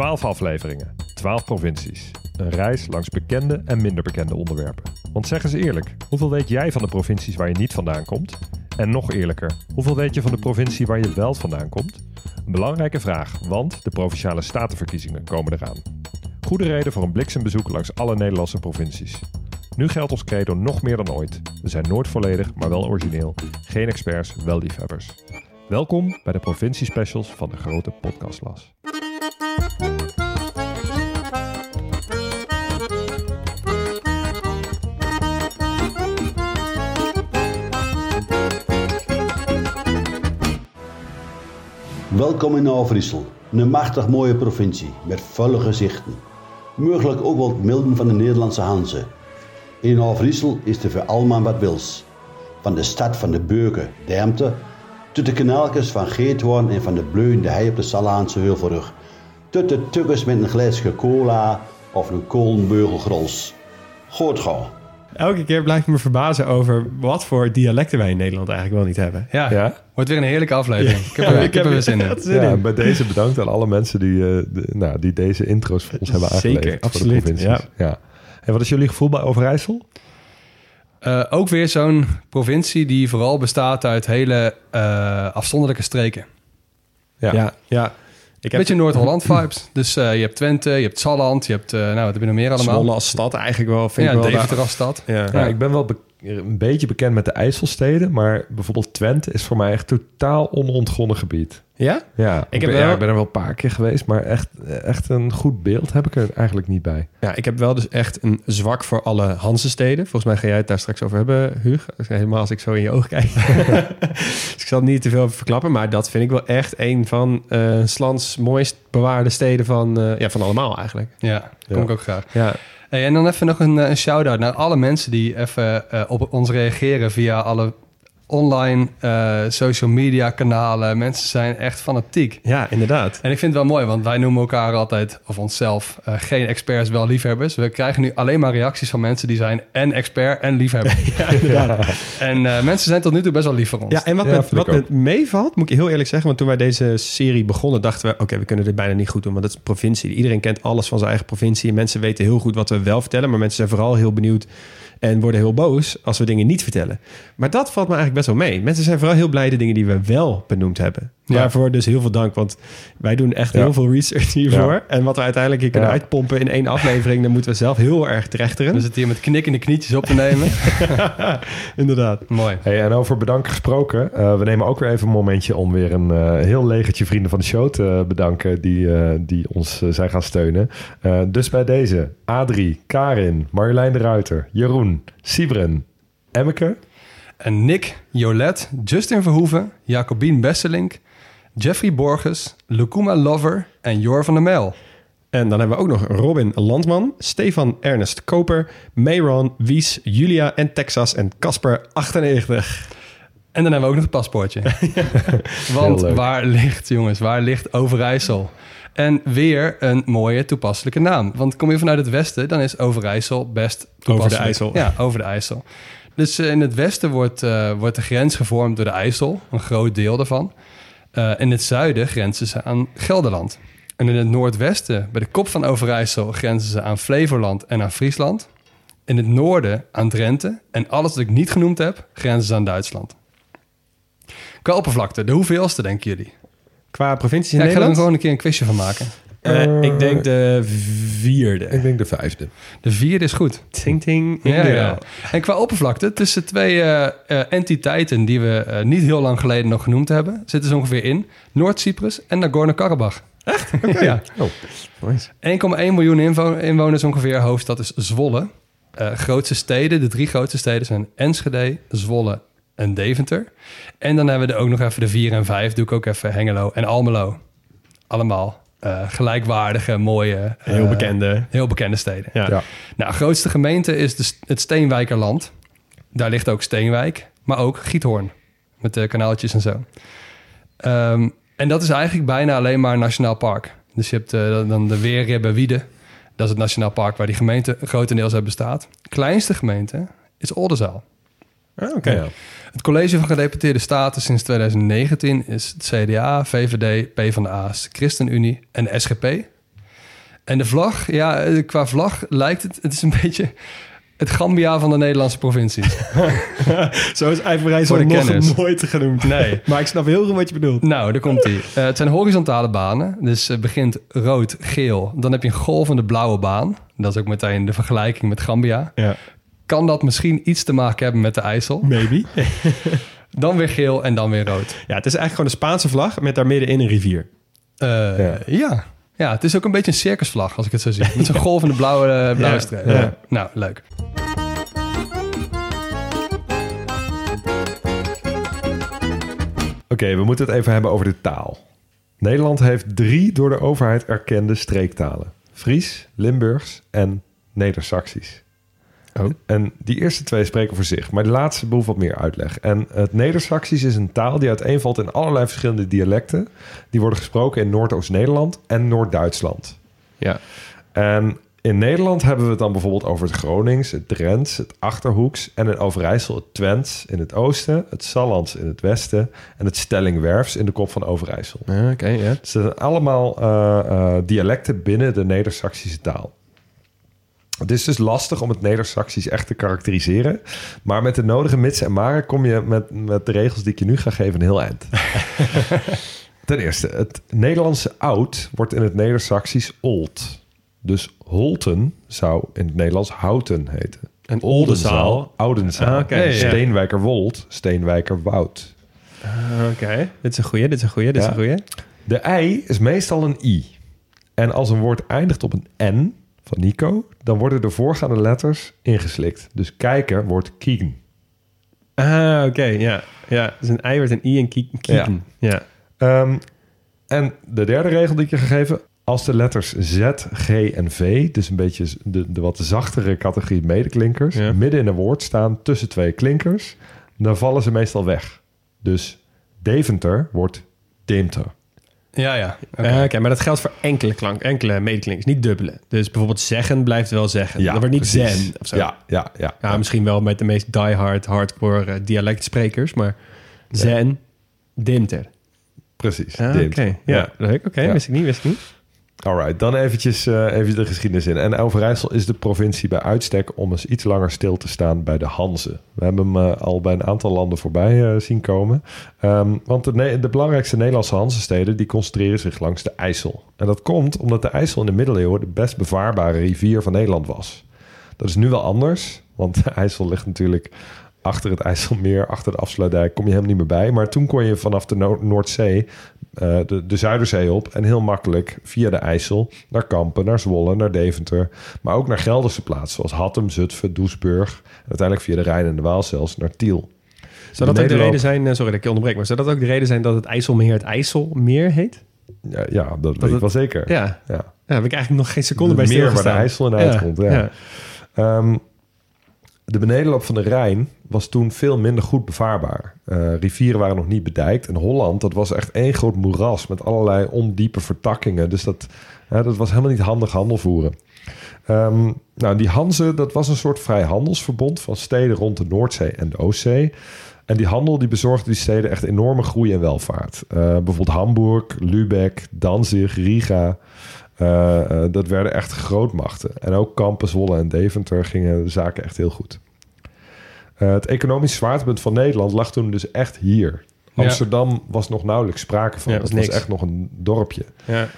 12 afleveringen, 12 provincies. Een reis langs bekende en minder bekende onderwerpen. Want zeg eens eerlijk, hoeveel weet jij van de provincies waar je niet vandaan komt? En nog eerlijker, hoeveel weet je van de provincie waar je wel vandaan komt? Een belangrijke vraag, want de provinciale statenverkiezingen komen eraan. Goede reden voor een bliksembezoek langs alle Nederlandse provincies. Nu geldt ons credo nog meer dan ooit. We zijn nooit volledig, maar wel origineel. Geen experts, wel liefhebbers. Welkom bij de provincie-specials van de Grote Podcastlas. Welkom in Overijssel, een machtig mooie provincie met volle gezichten. Mogelijk ook wel het milden van de Nederlandse Hanze. In Overijssel is er voor allemaal wat wils. Van de stad van de Beuken, Dermte, tot de kanaaltjes van Geethoorn en van de bleunde hei op de Salaanse Heuvelrug. Tot de tukkers met een glaasje cola of een kolenbeugelgrols. Goed gauw. Elke keer blijf ik me verbazen over wat voor dialecten wij in Nederland eigenlijk wel niet hebben. Ja, Ja? wordt weer een heerlijke aflevering. Ik heb, er, ik heb er weer zin in. Zin Ja, in. bij deze bedankt aan alle mensen die, eh, de- nou, die deze intro's voor ons hebben Zeker, aangeleverd. voor de absoluut, provincies. Ja. En wat is jullie gevoel bij Overijssel? Eh, ook weer zo'n provincie die vooral bestaat uit hele eh, afzonderlijke streken. Ja. Ja, ja. Ik heb Beetje Noord-Holland vibes. Dus eh, je hebt Twente, je hebt Salland, je hebt, eh, nou wat heb je nog meer allemaal? Zwolle als stad eigenlijk wel, vind ja, ik wel. Deventer als stad. Ja. Ja, ik ben wel een beetje bekend met de IJsselsteden, maar bijvoorbeeld Twente is voor mij echt totaal onontgonnen gebied. Ja? Ja, ik, heb ben, wel- ja, ik ben er wel een paar keer geweest, maar echt, echt een goed beeld heb ik er eigenlijk niet bij. Ja, ik heb wel dus echt een zwak voor alle Hanse-steden. Volgens mij ga jij het daar straks over hebben, Huug. Helemaal als ik zo in je ogen kijk. dus ik zal niet te veel verklappen. Maar dat vind ik wel echt een van eh Slans mooist bewaarde steden van, eh, ja, van allemaal eigenlijk. Ja, kom Ja. ik ook graag. Ja, Hey, en dan even nog een, eh, een shout-out naar alle mensen die even op ons reageren via alle online eh, social media kanalen. Mensen zijn echt fanatiek. ja inderdaad. En ik vind het wel mooi, want wij noemen elkaar altijd, of onszelf, eh, geen experts, wel liefhebbers. We krijgen nu alleen maar reacties van mensen die zijn en expert en liefhebber. En eh, mensen zijn tot nu toe best wel lief voor ons. Ja, en wat, Ja, met, wat met meevalt, moet ik je heel eerlijk zeggen... want toen wij deze serie begonnen, dachten we... oké, we kunnen dit bijna niet goed doen, want het is een provincie. Iedereen kent alles van zijn eigen provincie... en mensen weten heel goed wat we wel vertellen... maar mensen zijn vooral heel benieuwd en worden heel boos... als we dingen niet vertellen. Maar dat valt me eigenlijk best wel mee. Mensen zijn vooral heel blij de dingen die we wel benoemd hebben. Ja. Waarvoor dus heel veel dank, want wij doen echt Ja. heel veel research hiervoor. Ja. En wat we uiteindelijk hier kunnen Ja. uitpompen in één aflevering... dan moeten we zelf heel erg trechteren. We zitten hier met knikkende knietjes op te nemen. Inderdaad. Mooi. Hey, en over bedanken gesproken. eh, we nemen ook weer even een momentje om weer een eh, heel legertje vrienden van de show te bedanken die, eh, die ons zijn gaan steunen. Eh, dus bij deze Adrie, Karin, Marjolein de Ruiter, Jeroen, Sibren, Emmeke, En Nick, Jolet, Justin Verhoeven, Jacobien Besselink, Jeffrey Borges, Lukuma Lover en Jor van der Mel. En dan hebben we ook nog Robin Landman, Stefan Ernest Koper, Mayron, Wies, Julia en Texas en Casper 98. En dan hebben we ook nog het paspoortje. Want waar ligt, jongens, waar ligt Overijssel? En weer een mooie toepasselijke naam. Want kom je vanuit het westen, dan is Overijssel best toepasselijk. IJssel. Ja, over de IJssel. Dus eh, in het westen wordt, eh, wordt de grens gevormd door de IJssel, een groot deel daarvan. Eh, in het zuiden grenzen ze aan Gelderland. En in het noordwesten, bij de kop van Overijssel, grenzen ze aan Flevoland en aan Friesland. In het noorden aan Drenthe. En alles wat ik niet genoemd heb, grenzen ze aan Duitsland. Qua oppervlakte, de hoeveelste denken jullie? Qua provincies in Ja, ik ga er Nederland? gewoon een keer een quizje van maken. Eh, ik denk de vierde. ik denk de vijfde. De vierde is goed. Ting ting. Ja, Ja. En qua oppervlakte, tussen twee eh, eh, entiteiten die we eh, niet heel lang geleden nog genoemd hebben, zitten ze ongeveer in Noord-Cyprus en Nagorno-Karabakh. Echt? ja. Oh, 1,1 miljoen inwo- inwoners ongeveer. Hoofdstad is Zwolle. Eh, grootste steden, de drie grootste steden zijn Enschede, Zwolle en Deventer. En dan hebben we er ook nog even de 4 en 5. Doe ik ook even Hengelo en Almelo. Allemaal eh, gelijkwaardige, mooie, Heel eh, bekende. heel bekende steden. Ja. Ja. Nou, grootste gemeente is de, het Steenwijkerland. Daar ligt ook Steenwijk, maar ook Giethoorn. Met de kanaaltjes en zo. Ehm, en dat is eigenlijk bijna alleen maar een nationaal park. Dus je hebt eh, dan de Weerribbenwiede. Dat is het nationaal park waar die gemeente grotendeels uit bestaat. Kleinste gemeente is Oldenzaal. Ah, Oké. Ja. Het college van gedeputeerde staten sinds 2019 is het CDA, VVD, PvdA, ChristenUnie en de SGP. En de vlag, ja, eh, qua vlag lijkt het... Het is een beetje het Gambia van de Nederlandse provincies. Zo is de nog nooit genoemd. Nee. Maar ik snap heel goed wat je bedoelt. Nou, daar komt hij. het zijn horizontale banen. Dus het begint rood, geel. Dan heb je een golvende blauwe baan. Dat is ook meteen de vergelijking met Gambia. Ja. Kan dat misschien iets te maken hebben met de IJssel? Maybe. Dan weer geel en dan weer rood. Ja, het is eigenlijk gewoon een Spaanse vlag met daar middenin een rivier. Eh, Ja. ja. ja. het is ook een beetje een circusvlag als ik het zo zie. Met zo'n golvende blauwe, eh, blauwe Ja, streep. ja. Nou, leuk. Oké, we moeten het even hebben over de taal. Nederland heeft drie door de overheid erkende streektalen. Fries, Limburgs en Neder-Saxisch. Oh. En die eerste twee spreken voor zich, maar de laatste behoeft wat meer uitleg. En het Neder-Saxisch is een taal die uiteenvalt in allerlei verschillende dialecten. Die worden gesproken in Noordoost-Nederland en Noord-Duitsland. Ja. En in Nederland hebben we het dan bijvoorbeeld over het Gronings, het Drents, het Achterhoeks en in Overijssel het Twents in het oosten, het Sallands in het westen en het Stellingwerfs in de kop van Overijssel. Oké, ja. Dus dat zijn allemaal eh, eh, dialecten binnen de Neder-Saxische taal. Het is dus lastig om het Neder-Saxisch echt te karakteriseren. Maar met de nodige mits en maren kom je met, met de regels die ik je nu ga geven een heel eind. Ten eerste, het Nederlandse oud wordt in het Neder-Saxisch old. Dus Holten zou in het Nederlands houten heten. En Oldenzaal, Oudenzaal. Ah, oké, ja. Steenwijkerwold, Steenwijkerwoud. Oké, dit is een goeie, dit is een goeie, dit is een goeie. De ei is meestal een i. En als een woord eindigt op een n van Nico, dan worden de voorgaande letters ingeslikt. Dus kijker wordt kieken. Ah, oké, ja. Ja, dus een ei wordt een i en kiek- kieken. Ja. Ehm, en de derde regel die ik je ga geven. Als de letters Z, G en V, dus een beetje de, de wat zachtere categorie medeklinkers, Ja. midden in een woord staan tussen twee klinkers, dan vallen ze meestal weg. Dus Deventer wordt Deemter. Ja, ja. Oké. Ah, Oké, maar dat geldt voor enkele klank, enkele medeklinkers, niet dubbele. Dus bijvoorbeeld zeggen blijft wel zeggen. dat wordt niet zen of zo. Ja, ja, ja. Ja, misschien wel met de meest diehard, hardcore eh, dialectsprekers, maar zen, dimter. precies. Ah. Oké, ja, leuk. Oké, Ja. wist ik niet, wist ik niet. Alright, dan eventjes eh, even de geschiedenis in. En Overijssel is de provincie bij uitstek om eens iets langer stil te staan bij de Hanze. We hebben hem eh, al bij een aantal landen voorbij eh, zien komen. Ehm, want de, de belangrijkste Nederlandse Hanzesteden die concentreren zich langs de IJssel. En dat komt omdat de IJssel in de middeleeuwen de best bevaarbare rivier van Nederland was. Dat is nu wel anders, want de IJssel ligt natuurlijk achter het IJsselmeer, achter de afsluitdijk, kom je helemaal niet meer bij. Maar toen kon je vanaf de No- Noordzee eh, de, de Zuiderzee op en heel makkelijk via de IJssel naar Kampen, naar Zwolle, naar Deventer, maar ook naar Gelderse plaatsen zoals Hattem, Zutphen, Doesburg en uiteindelijk via de Rijn en de Waal zelfs naar Tiel. Zou dat ook de reden zijn, eh, sorry dat ik je onderbreek, maar zou dat ook de reden zijn dat het IJsselmeer het IJsselmeer heet? Ja, ja dat, weet ik wel zeker. Ja, Ja. daar heb ik eigenlijk nog geen seconde bij meer waar de. IJssel in uitkomt. Ja. Ehm, de benedenloop van de Rijn was toen veel minder goed bevaarbaar. Eh, rivieren waren nog niet bedijkt. En Holland, dat was echt één groot moeras met allerlei ondiepe vertakkingen. Dus dat, dat was helemaal niet handig handel voeren. Ehm, nou, die Hanze, dat was een soort vrijhandelsverbond van steden rond de Noordzee en de Oostzee. En die handel die bezorgde die steden echt enorme groei en welvaart. Eh, bijvoorbeeld Hamburg, Lübeck, Danzig, Riga. Eh, eh, dat werden echt grootmachten. En ook Kampen, Zwolle en Deventer gingen de zaken echt heel goed. Eh, het economisch zwaartepunt van Nederland lag toen dus echt hier. Ja. Amsterdam was nog nauwelijks sprake van. Ja, Het was echt nog een dorpje. Ja.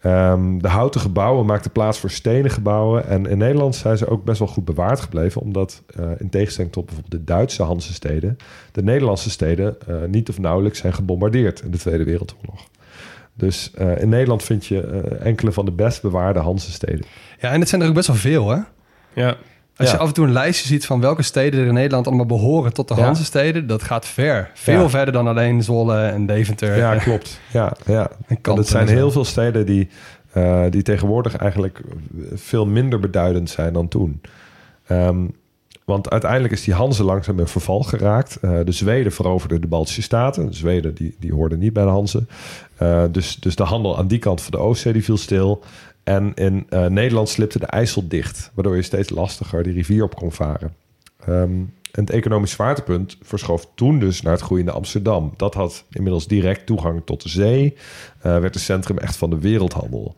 Ehm, de houten gebouwen maakten plaats voor stenen gebouwen. En in Nederland zijn ze ook best wel goed bewaard gebleven. Omdat in tegenstelling tot bijvoorbeeld de Duitse Hansesteden... de Nederlandse steden niet of nauwelijks zijn gebombardeerd in de Tweede Wereldoorlog. Dus eh, in Nederland vind je eh, enkele van de best bewaarde Hansesteden. Ja, en het zijn er ook best wel veel, hè? ja. Als Ja. je af en toe een lijstje ziet van welke steden er in Nederland allemaal behoren tot de Ja. Hanse-steden, dat gaat ver. Veel Ja. verder dan alleen Zwolle en Deventer. Ja, klopt. Ja, ja. en Kampen het zijn heel veel steden die, eh, die tegenwoordig eigenlijk veel minder beduidend zijn dan toen. Ehm, want uiteindelijk is die Hanze langzaam in verval geraakt. Eh, de Zweden veroverden de Baltische Staten. De Zweden die, die hoorden niet bij de Hanze. Eh, dus, dus de handel aan die kant van de Oostzee die viel stil. En in eh, Nederland slipte de IJssel dicht. Waardoor je steeds lastiger die rivier op kon varen. Ehm, en het economisch zwaartepunt verschoof toen dus naar het groeiende Amsterdam. Dat had inmiddels direct toegang tot de zee. werd het centrum echt van de wereldhandel.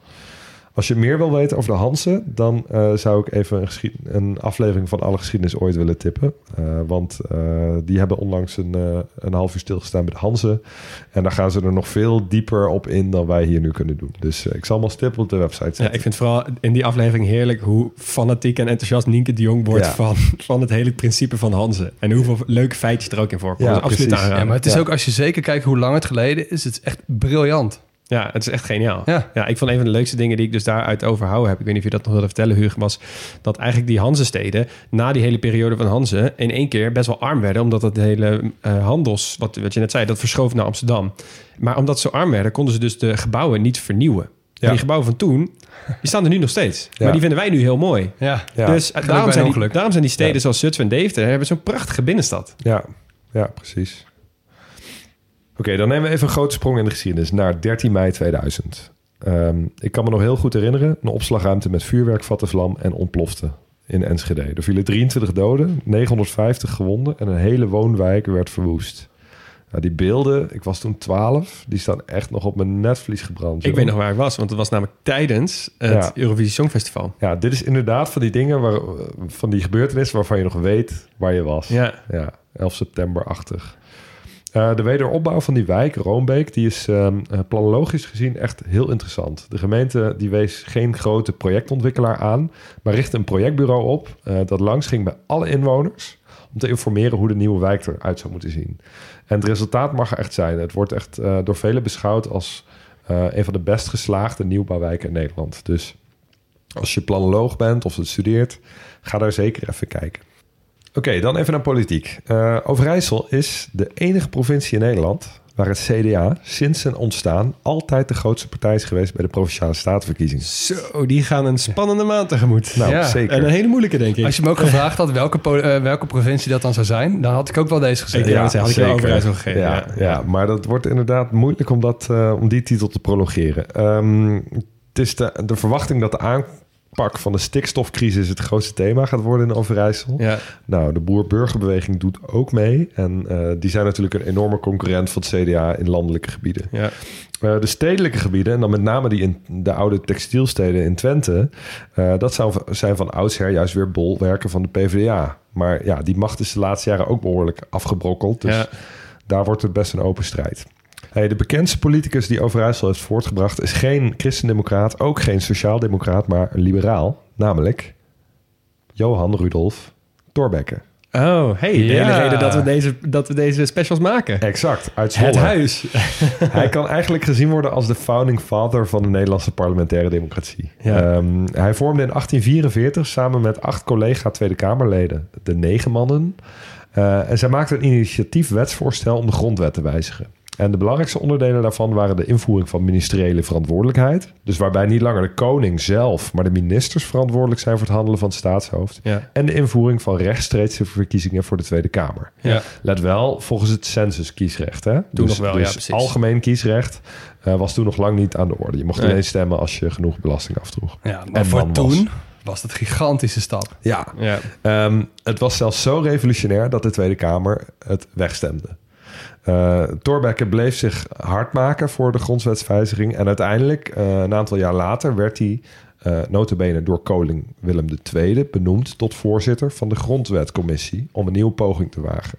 Als je meer wil weten over de Hansen, dan eh, zou ik even een, geschied- een aflevering van Alle Geschiedenis ooit willen tippen. Eh, want eh, die hebben onlangs een, eh, een half uur stilgestaan bij de Hansen. En daar gaan ze er nog veel dieper op in dan wij hier nu kunnen doen. Dus ik zal hem als tip op de website zetten. Ja, ik vind vooral in die aflevering heerlijk hoe fanatiek en enthousiast Nienke de Jong wordt Ja. van, van het hele principe van Hanze. En hoeveel leuke feitjes er ook in voorkomen. Ja, absoluut precies. aanraden. Ja, maar het is Ja. ook als je zeker kijkt hoe lang het geleden is, het is echt briljant. Ja, het is echt geniaal. Ja. Ja, ik vond een van de leukste dingen die ik dus daaruit overhouden heb, ik weet niet of je dat nog wilde vertellen, Hugo, was dat eigenlijk die Hanze-steden na die hele periode van Hanze in één keer best wel arm werden, omdat het hele eh, handels, wat, wat je net zei, dat verschoof naar Amsterdam. Maar omdat ze arm werden, konden ze dus de gebouwen niet vernieuwen. En die gebouwen van toen, die staan er nu nog steeds. Ja. Maar die vinden wij nu heel mooi. Ja, Ja. Dus Geluk daarom zijn, die, daarom zijn die steden zoals Zutphen en Deventer hebben zo'n prachtige binnenstad. Ja, ja precies. Oké, dan nemen we even een grote sprong in de geschiedenis naar 13 mei 2000. Ehm, ik kan me nog heel goed herinneren. Een opslagruimte met vuurwerk vatte vlam en ontplofte in Enschede. Er vielen 23 doden, 950 gewonden en een hele woonwijk werd verwoest. Nou, die beelden, ik was toen 12, die staan echt nog op mijn netvlies gebrand. Ik weet nog waar ik was, want het was namelijk tijdens het Ja. Eurovisie Songfestival. Ja, dit is inderdaad van die dingen, waar, van die gebeurtenissen waarvan je nog weet waar je was. Ja. Ja, 11 september-achtig. Eh, de wederopbouw van die wijk, Roombeek, die is ehm, eh, planologisch gezien echt heel interessant. De gemeente die wees geen grote projectontwikkelaar aan, maar richtte een projectbureau op eh, dat langs ging bij alle inwoners om te informeren hoe de nieuwe wijk eruit zou moeten zien. En het resultaat mag er echt zijn. Het wordt echt door velen beschouwd als een van de best geslaagde nieuwbouwwijken in Nederland. Dus als je planoloog bent of het studeert, ga daar zeker even kijken. Oké, dan even naar politiek. Eh, Overijssel is de enige provincie in Nederland waar het CDA sinds zijn ontstaan altijd de grootste partij is geweest bij de provinciale statenverkiezingen. Zo, die gaan een spannende maand tegemoet. Nou, Ja, zeker. En een hele moeilijke, denk ik. Als je me ook gevraagd had welke, eh, welke provincie dat dan zou zijn, dan had ik ook wel deze gezegd. Ik- ja, had ik wel Overijssel gegeven, Ja, ja. ja. maar dat wordt inderdaad moeilijk om, dat, eh, om die titel te prolongeren. Ehm, het is de, de verwachting dat de aanpak van de stikstofcrisis het grootste thema gaat worden in Overijssel. Ja. Nou, de boer-burgerbeweging doet ook mee. En eh, die zijn natuurlijk een enorme concurrent van het CDA in landelijke gebieden. Ja. Eh, de stedelijke gebieden, en dan met name die in de oude textielsteden in Twente, eh, dat zou- zijn van oudsher juist weer bolwerken van de PvdA. Maar ja, die macht is de laatste jaren ook behoorlijk afgebrokkeld. Dus Ja. daar wordt het best een open strijd. Hey, de bekendste politicus die Overijssel heeft voortgebracht is geen christendemocraat, ook geen sociaaldemocraat, maar een liberaal. Namelijk Johan Rudolf Thorbecke. Oh, hey, de Ja. hele reden dat we, deze, dat we deze specials maken. Exact, uit Het Zwolle. huis. Hij kan eigenlijk gezien worden als de founding father van de Nederlandse parlementaire democratie. Ja. Ehm, hij vormde in 1844 samen met acht collega Tweede Kamerleden de Negen Mannen. Eh, en zij maakten een initiatief wetsvoorstel om de grondwet te wijzigen. En de belangrijkste onderdelen daarvan waren de invoering van ministeriële verantwoordelijkheid. Dus waarbij niet langer de koning zelf, maar de ministers verantwoordelijk zijn voor het handelen van het staatshoofd. Ja. En de invoering van rechtstreekse verkiezingen voor de Tweede Kamer. Ja. Let wel, volgens het census-kiesrecht. Hè? Toen dus, nog wel, ja, dus precies. algemeen kiesrecht eh, was toen nog lang niet aan de orde. Je mocht Nee. alleen stemmen als je genoeg belasting afdroeg. Ja, maar En voor was. toen was het een gigantische stap. Ja, Ja. Ehm, het was zelfs zo revolutionair dat de Tweede Kamer het wegstemde. Eh Thorbecke bleef zich hard maken voor de grondwetswijziging. En uiteindelijk, eh, een aantal jaar later, werd hij eh notabene door koning Willem II benoemd tot voorzitter van de Grondwetcommissie om een nieuwe poging te wagen.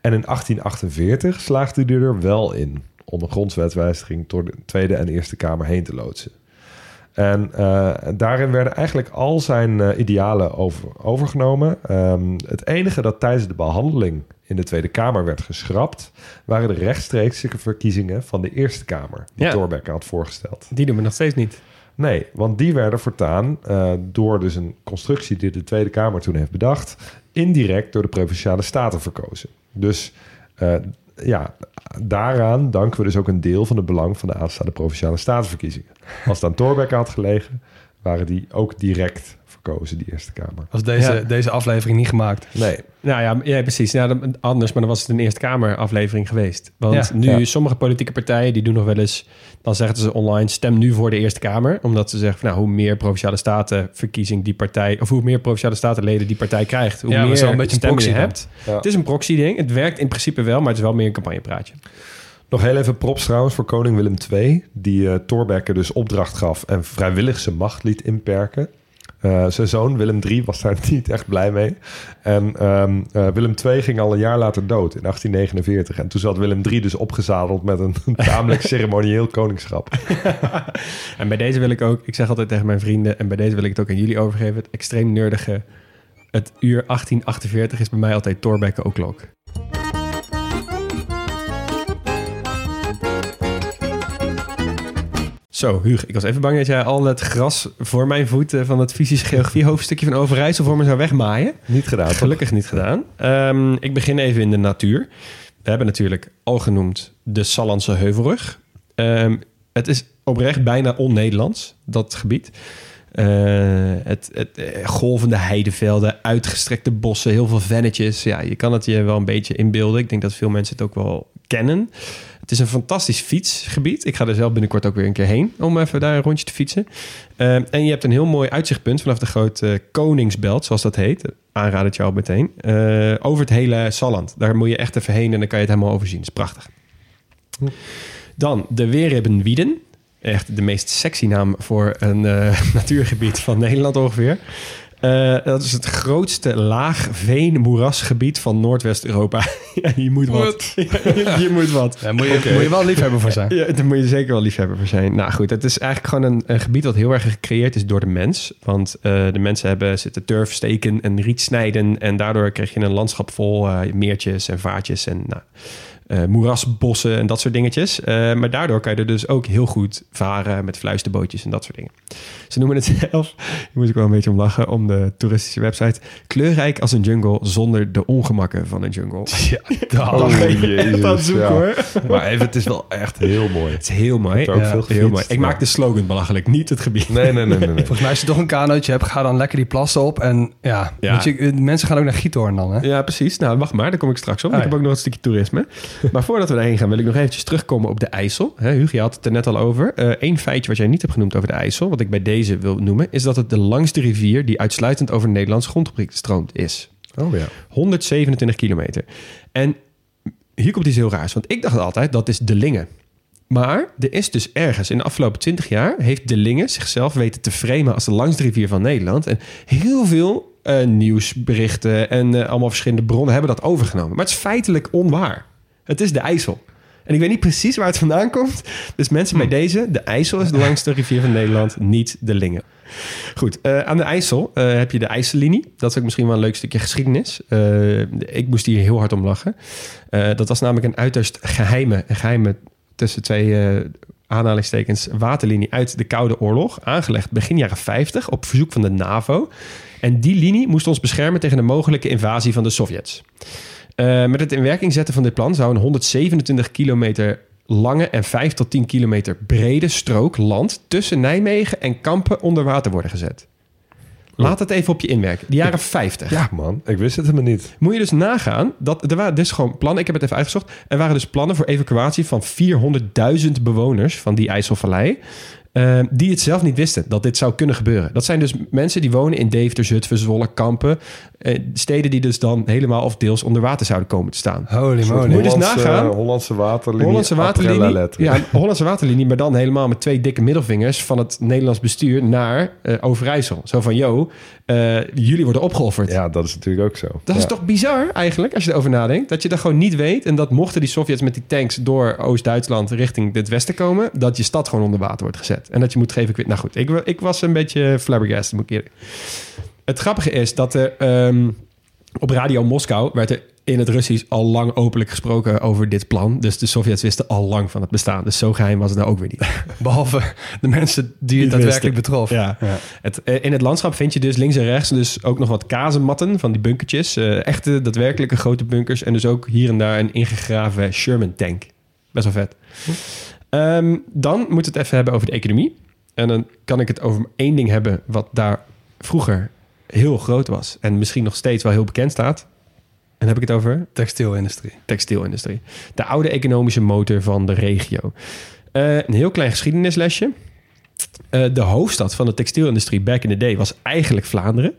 En in 1848 slaagde hij er wel in om een grondwetswijziging door de Tweede en Eerste Kamer heen te loodsen. En eh, daarin werden eigenlijk al zijn eh, idealen over, overgenomen. Ehm, het enige dat tijdens de behandeling in de Tweede Kamer werd geschrapt, waren de rechtstreekse verkiezingen van de Eerste Kamer, die Ja. Thorbecke had voorgesteld. Die doen we nog steeds niet. Nee, want die werden voortaan eh, door dus een constructie die de Tweede Kamer toen heeft bedacht, indirect door de Provinciale Staten verkozen. Dus ja, daaraan danken we dus ook een deel van het belang van de aanstaande Provinciale Statenverkiezingen. Als het aan Thorbecke had gelegen, waren die ook direct die Eerste Kamer. Was deze, Ja. deze aflevering niet gemaakt. Nee, Nou ja, ja precies. Ja, dan- anders, maar dan was het een Eerste Kamer aflevering geweest. Want Ja. nu, Ja. sommige politieke partijen, die doen nog wel eens... dan zeggen ze online, stem nu voor de Eerste Kamer. Omdat ze zeggen, van, nou, hoe meer Provinciale Statenverkiezing die partij... of hoe meer Provinciale Statenleden die partij krijgt... hoe meer zo een beetje een stemmen je proxy hebt. Ja. Het is een proxy-ding. Het werkt in principe wel, maar het is wel meer een campagnepraatje. Nog heel even props trouwens voor koning Willem II... die eh Thorbecke dus opdracht gaf en vrijwillig zijn macht liet inperken. Eh, zijn zoon Willem III was daar niet echt blij mee. En ehm, eh, Willem II ging al een jaar later dood in 1849. En toen zat Willem III dus opgezadeld met een tamelijk ceremonieel koningschap. En bij deze wil ik ook, ik zeg altijd tegen mijn vrienden, en bij deze wil ik het ook aan jullie overgeven, het extreem nerdige. Het uur 1848 is bij mij altijd Thorbecke O'Clock. Zo, Huug, ik was even bang dat jij al het gras voor mijn voeten van het fysische geografie hoofdstukje van Overijssel voor me zou wegmaaien. Niet gedaan, toch? Gelukkig niet gedaan. Ehm, ik begin even in de natuur. We hebben natuurlijk al genoemd de Sallandse Heuvelrug. Ehm, het is oprecht bijna on-Nederlands, dat gebied. Eh, het, het eh, golvende heidevelden, uitgestrekte bossen, heel veel vennetjes. Ja, je kan het je wel een beetje inbeelden. Ik denk dat veel mensen het ook wel kennen. Het is een fantastisch fietsgebied. Ik ga er zelf binnenkort ook weer een keer heen om even daar een rondje te fietsen. Eh, en je hebt een heel mooi uitzichtpunt vanaf de grote Koningsbelt, zoals dat heet. Aanraad het jou al meteen. Eh, over het hele Salland. Daar moet je echt even heen en dan kan je het helemaal overzien. Is prachtig. Dan de Weeribbenwieden. Echt de meest sexy naam voor een eh, natuurgebied van Nederland ongeveer. Eh, dat is het grootste laag veen-moerasgebied van Noordwest-Europa. ja, je moet wat. je moet wat. Daar moet je, moet je wel liefhebber voor zijn. Ja, daar moet je zeker wel liefhebber voor zijn. Nou goed, het is eigenlijk gewoon een, een gebied wat heel erg gecreëerd is door de mens. Want eh, de mensen hebben zitten turf steken en riet snijden. En daardoor krijg je een landschap vol eh, meertjes en vaartjes en nou, eh, moerasbossen en dat soort dingetjes. Eh, maar daardoor kan je er dus ook heel goed varen met fluisterbootjes en dat soort dingen. Ze noemen het zelf, hier moet ik wel een beetje om lachen, om de toeristische website, kleurrijk als een jungle zonder de ongemakken van een jungle. Ja, Oh, echt aan het zoeken, ja. hoor. Maar even, het is wel echt heel mooi. Het is heel mooi. ook Ja, veel heel mooi. Ik maak de slogan belachelijk, niet het gebied. Nee, nee, nee, nee. nee. Volgens mij als je toch een kanootje hebt, ga dan lekker die plassen op. En ja, je, mensen gaan ook naar Giethoorn dan, hè? Ja, precies. Nou, wacht maar. Daar kom ik straks op. Ah, ik heb ook nog een stukje toerisme. maar voordat we daarheen gaan, wil ik nog eventjes terugkomen op de IJssel. Hugo, je had het er net al over. Eén feitje wat jij niet hebt genoemd over de IJssel, wat ik bij deze wil noemen, is dat het de langste rivier die uitsluitend over Nederlands grondgebied stroomt is. Oh ja. 127 kilometer. En hier komt iets heel raars, want ik dacht altijd dat is de Lingen. Maar er is dus ergens in de afgelopen 20 jaar heeft de Lingen zichzelf weten te framen als de langste rivier van Nederland. En heel veel eh, nieuwsberichten en eh, allemaal verschillende bronnen hebben dat overgenomen. Maar het is feitelijk onwaar. Het is de IJssel. En ik weet niet precies waar het vandaan komt. Dus mensen bij deze, de IJssel is de langste rivier van Nederland, niet de Lingen. Goed, eh, aan de IJssel eh, heb je de IJssellinie. Dat is ook misschien wel een leuk stukje geschiedenis. Eh, ik moest hier heel hard om lachen. Dat was namelijk een uiterst geheime, een geheime tussen twee aanhalingstekens waterlinie uit de Koude Oorlog. Aangelegd begin jaren 50 op verzoek van de NAVO. En die linie moest ons beschermen tegen de mogelijke invasie van de Sovjets. Eh, met het in werking zetten van dit plan zou een 127 kilometer lange en 5 tot 10 kilometer brede strook land tussen Nijmegen en Kampen onder water worden gezet. Laat het even op je inwerken. De jaren 50. Ja, man. Ik wist het helemaal niet. Moet je dus nagaan, dat er waren dus gewoon plannen, ik heb het even uitgezocht, er waren dus plannen voor evacuatie van 400.000 bewoners van die IJsselvallei, eh, die het zelf niet wisten dat dit zou kunnen gebeuren. Dat zijn dus mensen die wonen in Deventer, Zutphen, Zwolle, Kampen, eh, steden die dus dan helemaal of deels onder water zouden komen te staan. Holy moly. Moet je dus Hollandse- nagaan. Hollandse waterlinie. Hollandse waterlinie. Ja, Hollandse waterlinie, maar dan helemaal met twee dikke middelvingers van het Nederlands bestuur naar eh, Overijssel. Zo van, yo, eh, jullie worden opgeofferd. Ja, dat is natuurlijk ook zo. Dat Ja. is toch bizar eigenlijk, als je erover nadenkt. Dat je dat gewoon niet weet. En dat mochten die Sovjets met die tanks door Oost-Duitsland richting het westen komen... dat je stad gewoon onder water wordt gezet. En dat je moet geven... ik weet- Nou goed, ik, ik was een beetje flabbergasted, moet ik eerlijk. Het grappige is dat er ehm, op Radio Moskou... werd er in het Russisch al lang openlijk gesproken over dit plan. Dus de Sovjets wisten al lang van het bestaan. Dus zo geheim was het nou ook weer niet. Behalve de mensen die het Die daadwerkelijk wisten. betrof. Ja. Het, eh, in het landschap vind je dus links en rechts dus ook nog wat kazematten van die bunkertjes. Eh, echte, daadwerkelijke grote bunkers. En dus ook hier en daar een ingegraven Sherman tank. Best wel vet. Ehm, dan moeten we het even hebben over de economie. En dan kan ik het over één ding hebben wat daar vroeger heel groot was. En misschien nog steeds wel heel bekend staat. En dan heb ik het over Textielindustrie. textielindustrie. De oude economische motor van de regio. Eh, een heel klein geschiedenislesje. Eh, de hoofdstad van de textielindustrie back in the day was eigenlijk Vlaanderen.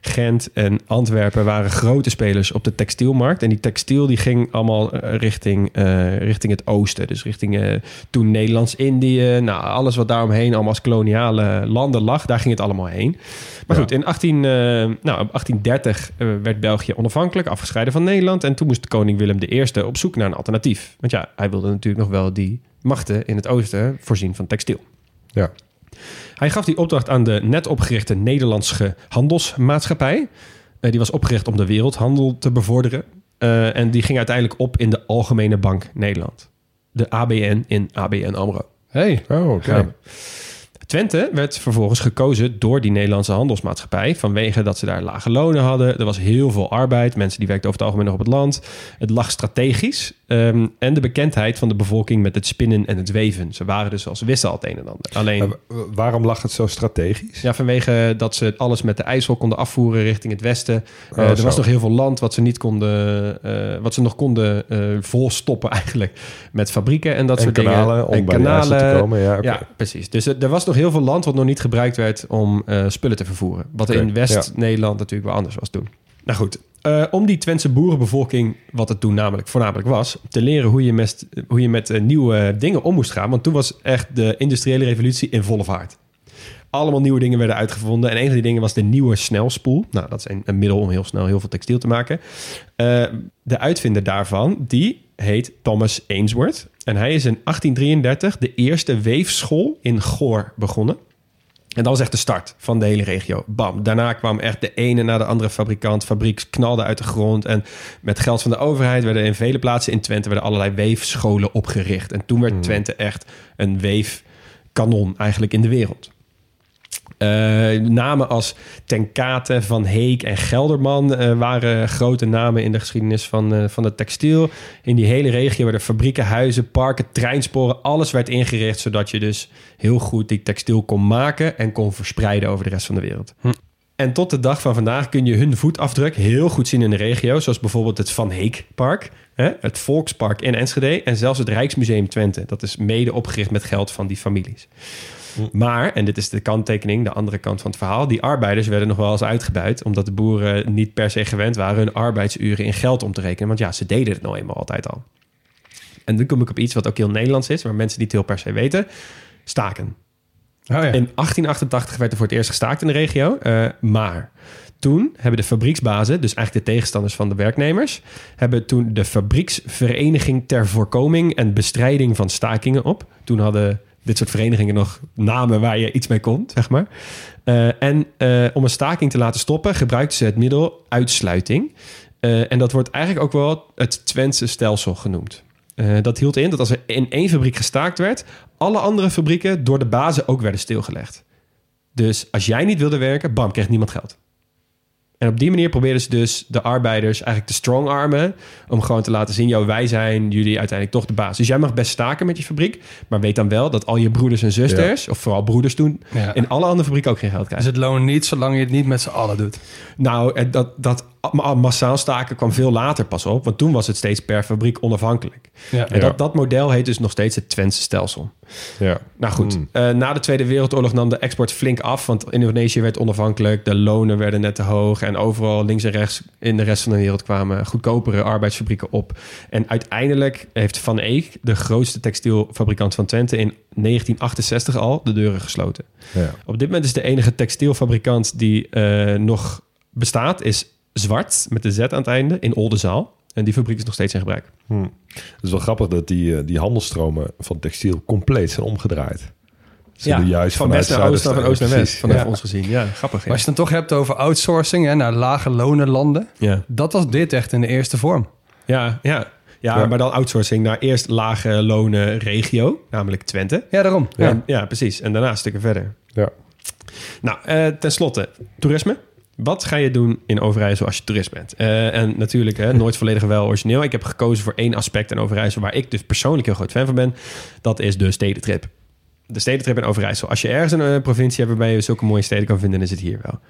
Gent en Antwerpen waren grote spelers op de textielmarkt. En die textiel die ging allemaal eh, richting, eh, richting het oosten. Dus richting eh, toen Nederlands-Indië. Nou, alles wat daaromheen allemaal als koloniale landen lag, daar ging het allemaal heen. Maar Ja. goed, in 18, eh, nou, op 1830 eh, werd België onafhankelijk, afgescheiden van Nederland. En toen moest koning Willem I op zoek naar een alternatief. Want ja, hij wilde natuurlijk nog wel die machten in het oosten voorzien van textiel. Ja. Hij gaf die opdracht aan de net opgerichte Nederlandse Handelsmaatschappij. Eh, die was opgericht om de wereldhandel te bevorderen. Eh, en die ging uiteindelijk op in de Algemene Bank Nederland. De ABN in ABN AMRO. Hey, Oh, oké. Twente werd vervolgens gekozen door die Nederlandse handelsmaatschappij. Vanwege dat ze daar lage lonen hadden. Er was heel veel arbeid. Mensen die werkten over het algemeen nog op het land. Het lag strategisch. Ehm, en de bekendheid van de bevolking met het spinnen en het weven. Ze waren dus als wisten al het een en ander. Alleen Maar waarom lag het zo strategisch? ja, vanwege dat ze alles met de IJssel konden afvoeren richting het westen. Eh, Oh, er zo. was nog heel veel land wat ze niet konden, eh, wat ze nog konden eh, volstoppen eigenlijk met fabrieken en dat en soort kanalen dingen. om en bij IJssel te komen. Ja, precies. Dus er, er was nog heel veel land wat nog niet gebruikt werd om eh, spullen te vervoeren. Wat in West-Nederland natuurlijk wel anders was toen. Nou goed, eh, om die Twentse boerenbevolking, wat het toen namelijk voornamelijk was, te leren hoe je met, hoe je met eh, nieuwe dingen om moest gaan. Want toen was echt de industriële revolutie in volle vaart. Allemaal nieuwe dingen werden uitgevonden. En een van die dingen was de nieuwe snelspoel. Nou, dat is een, een middel om heel snel heel veel textiel te maken. Eh, de uitvinder daarvan, die heet Thomas Ainsworth. En hij is in 1833 de eerste weefschool in Goor begonnen. En dat was echt de start van de hele regio. Bam. Daarna kwam echt de ene na de andere fabrikant. Fabriek knalde uit de grond. En met geld van de overheid werden in vele plaatsen in Twente... werden allerlei weefscholen opgericht. En toen werd Twente echt een weefkanon eigenlijk in de wereld. Eh, namen als Ten Kate, Van Heek en Gelderman eh, waren grote namen in de geschiedenis van, eh, van het textiel. In die hele regio werden fabrieken, huizen, parken, treinsporen, alles werd ingericht zodat je dus heel goed die textiel kon maken en kon verspreiden over de rest van de wereld. En tot de dag van vandaag kun je hun voetafdruk heel goed zien in de regio, zoals bijvoorbeeld het Van Heek Park, hè, het Volkspark in Enschede en zelfs het Rijksmuseum Twente. Dat is mede opgericht met geld van die families. Maar, en dit is de kanttekening, de andere kant van het verhaal... die arbeiders werden nog wel eens uitgebuit... omdat de boeren niet per se gewend waren... hun arbeidsuren in geld om te rekenen. Want ja, ze deden het nou eenmaal altijd al. En dan kom ik op iets wat ook heel Nederlands is... waar mensen niet heel per se weten. Staken. oh ja. In 1888 werd er voor het eerst gestaakt in de regio. eh, maar toen hebben de fabrieksbazen, dus eigenlijk de tegenstanders van de werknemers, hebben toen de fabrieksvereniging ter voorkoming en bestrijding van stakingen op. Toen hadden dit soort verenigingen nog namen waar je iets mee kon, zeg maar. Eh, en eh, om een staking te laten stoppen, gebruikten ze het middel uitsluiting. Eh, en dat wordt eigenlijk ook wel het Twentse stelsel genoemd. Dat hield in dat als er in één fabriek gestaakt werd, alle andere fabrieken door de bazen ook werden stilgelegd. Dus als jij niet wilde werken, bam, kreeg niemand geld. En op die manier probeerden ze dus de arbeiders eigenlijk te strongarmen. Om gewoon te laten zien, joh, wij zijn jullie uiteindelijk toch de baas. Dus jij mag best staken met je fabriek. Maar weet dan wel dat al je broeders en zusters, of vooral broeders toen, Ja. in alle andere fabrieken ook geen geld Dus krijgen. het loont niet zolang je het niet met z'n allen doet. Nou, dat, dat massaal staken kwam veel later pas op. Want toen was het steeds per fabriek onafhankelijk. Ja. En dat, dat model heet dus nog steeds het Twentse stelsel. Ja. Nou goed, Hmm. eh, na de Tweede Wereldoorlog nam de export flink af. Want Indonesië werd onafhankelijk, de lonen werden net te hoog. En overal links en rechts in de rest van de wereld kwamen goedkopere arbeidsfabrieken op. En uiteindelijk heeft Van Eek, de grootste textielfabrikant van Twente, in 1968 al de deuren gesloten. Ja. Op dit moment is de enige textielfabrikant die eh, nog bestaat, is Zwart, met de Z aan het einde, in Oldenzaal. En die fabriek is nog steeds in gebruik. Hm. Het is wel grappig dat die, eh, die handelstromen van textiel compleet zijn omgedraaid. Ze doen juist van west naar oost, zuiden- van oost naar west. Ja. ons gezien. Ja, grappig. Ja. Maar als je het dan toch hebt over outsourcing hè, naar lage lonen landen. ja. Dat was dit echt in de eerste vorm. Ja, ja. Ja, Ja. maar dan outsourcing naar eerst lage lonen regio, namelijk Twente. Ja, daarom. Ja, Ja. ja precies. En daarna stukken verder. Ja. Nou, eh ten slotte, toerisme. Wat ga je doen in Overijssel als je toerist bent? Eh, en natuurlijk, hè, nooit volledig wel origineel. Ik heb gekozen voor één aspect in Overijssel... waar ik dus persoonlijk heel groot fan van ben. Dat is de stedentrip. De stedentrip in Overijssel. Als je ergens een eh, provincie hebt waarbij je zulke mooie steden kan vinden... dan is het hier wel.